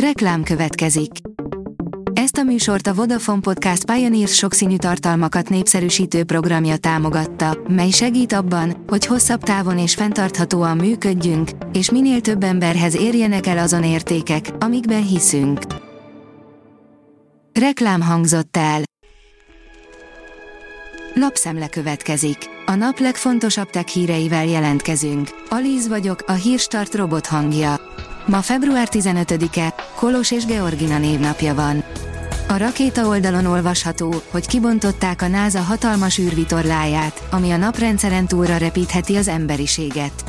Reklám következik. Ezt a műsort a Vodafone Podcast Pioneers sokszínű tartalmakat népszerűsítő programja támogatta, mely segít abban, hogy hosszabb távon és fenntarthatóan működjünk, és minél több emberhez érjenek el azon értékek, amikben hiszünk. Reklám hangzott el. Lapszemle következik. A nap legfontosabb tech híreivel jelentkezünk. Alíz vagyok, a hírstart robot hangja. Ma február 15-e, Kolos és Georgina névnapja van. A rakéta oldalon olvasható, hogy kibontották a NASA hatalmas űrvitorláját, ami a naprendszeren túlra repítheti az emberiséget.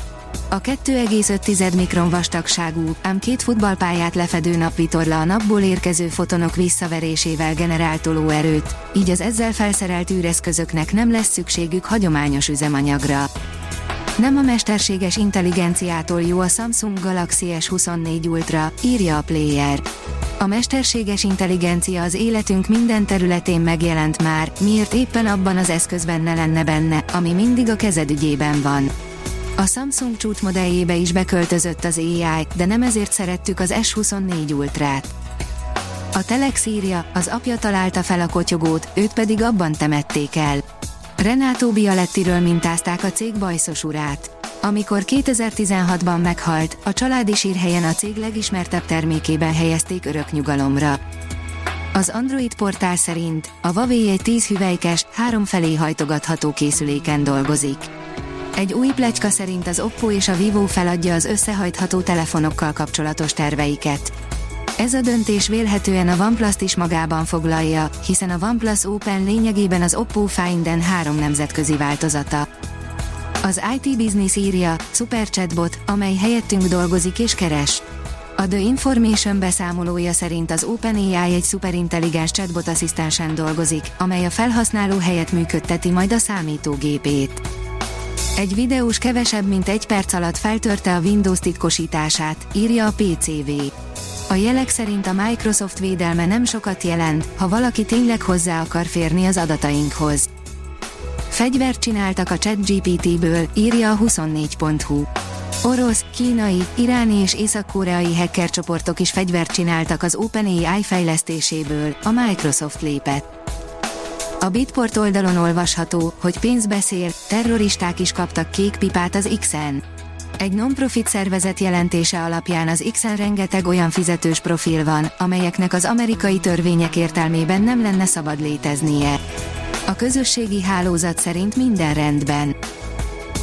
A 2,5 mikron vastagságú, ám két futballpályát lefedő napvitorla a napból érkező fotonok visszaverésével generál tolóerőt, így az ezzel felszerelt űreszközöknek nem lesz szükségük hagyományos üzemanyagra. Nem a mesterséges intelligenciától jó a Samsung Galaxy S24 Ultra, írja a Player. A mesterséges intelligencia az életünk minden területén megjelent már, miért éppen abban az eszközben ne lenne benne, ami mindig a kezed ügyében van. A Samsung csúcsmodelljébe is beköltözött az AI, de nem ezért szerettük az S24 Ultrát. A Telex írja, az apja találta fel a kotyogót, őt pedig abban temették el. Renato Bialettiről mintázták a cég bajszos urát. Amikor 2016-ban meghalt, a családi sírhelyen a cég legismertebb termékében helyezték örök nyugalomra. Az Android portál szerint a Huawei egy 10 hüvelykes, három felé hajtogatható készüléken dolgozik. Egy új plecska szerint az Oppo és a Vivo feladja az összehajtható telefonokkal kapcsolatos terveiket. Ez a döntés vélhetően a OnePlus-t is magában foglalja, hiszen a OnePlus Open lényegében az Oppo Find N3 nemzetközi változata. Az IT Business írja, Super Chatbot, amely helyettünk dolgozik és keres. A The Information beszámolója szerint az OpenAI egy szuperintelligens chatbot asszisztensen dolgozik, amely a felhasználó helyett működteti majd a számítógépét. Egy videós kevesebb mint egy perc alatt feltörte a Windows titkosítását, írja a PCV. A jelek szerint a Microsoft védelme nem sokat jelent, ha valaki tényleg hozzá akar férni az adatainkhoz. Fegyvert csináltak a ChatGPT-ből, írja a 24.hu. Orosz, kínai, iráni és észak-koreai hacker csoportok is fegyvert csináltak az OpenAI fejlesztéséből, a Microsoft lépett. A Bitport oldalon olvasható, hogy pénz beszél, terroristák is kaptak kék pipát az X-en. Egy non-profit szervezet jelentése alapján az X-en rengeteg olyan fizetős profil van, amelyeknek az amerikai törvények értelmében nem lenne szabad léteznie. A közösségi hálózat szerint minden rendben.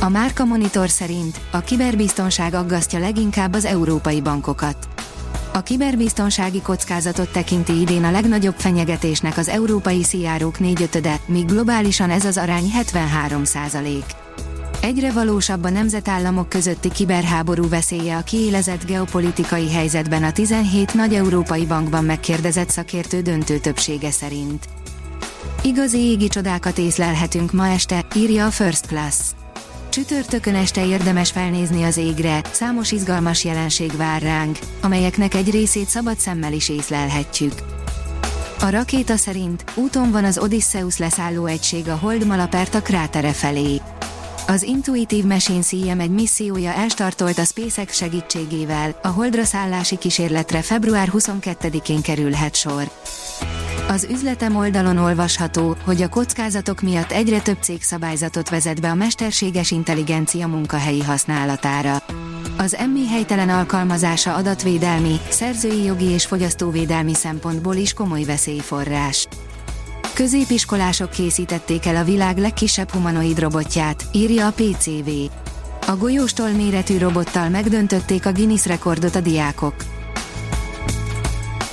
A Márka Monitor szerint a kiberbiztonság aggasztja leginkább az európai bankokat. A kiberbiztonsági kockázatot tekinti idén a legnagyobb fenyegetésnek az európai szijárók négyötöde, míg globálisan ez az arány 73 százalék. Egyre valósabb a nemzetállamok közötti kiberháború veszélye a kiélezett geopolitikai helyzetben a 17 nagy európai bankban megkérdezett szakértő döntő többsége szerint. Igazi égi csodákat észlelhetünk ma este, írja a First Class. Csütörtökön este érdemes felnézni az égre, számos izgalmas jelenség vár ránk, amelyeknek egy részét szabad szemmel is észlelhetjük. A rakéta szerint úton van az Odysseus leszálló egység a Hold Malaperta krátere felé. Az Intuitive Machine CM egy missziója elstartolt a SpaceX segítségével, a Holdra szállási kísérletre február 22-én kerülhet sor. Az üzletem oldalon olvasható, hogy a kockázatok miatt egyre több cég szabályzatot vezet be a mesterséges intelligencia munkahelyi használatára. Az emmi helytelen alkalmazása adatvédelmi, szerzői jogi és fogyasztóvédelmi szempontból is komoly veszélyforrás. Középiskolások készítették el a világ legkisebb humanoid robotját, írja a PCV. A golyóstól méretű robottal megdöntötték a Guinness rekordot a diákok.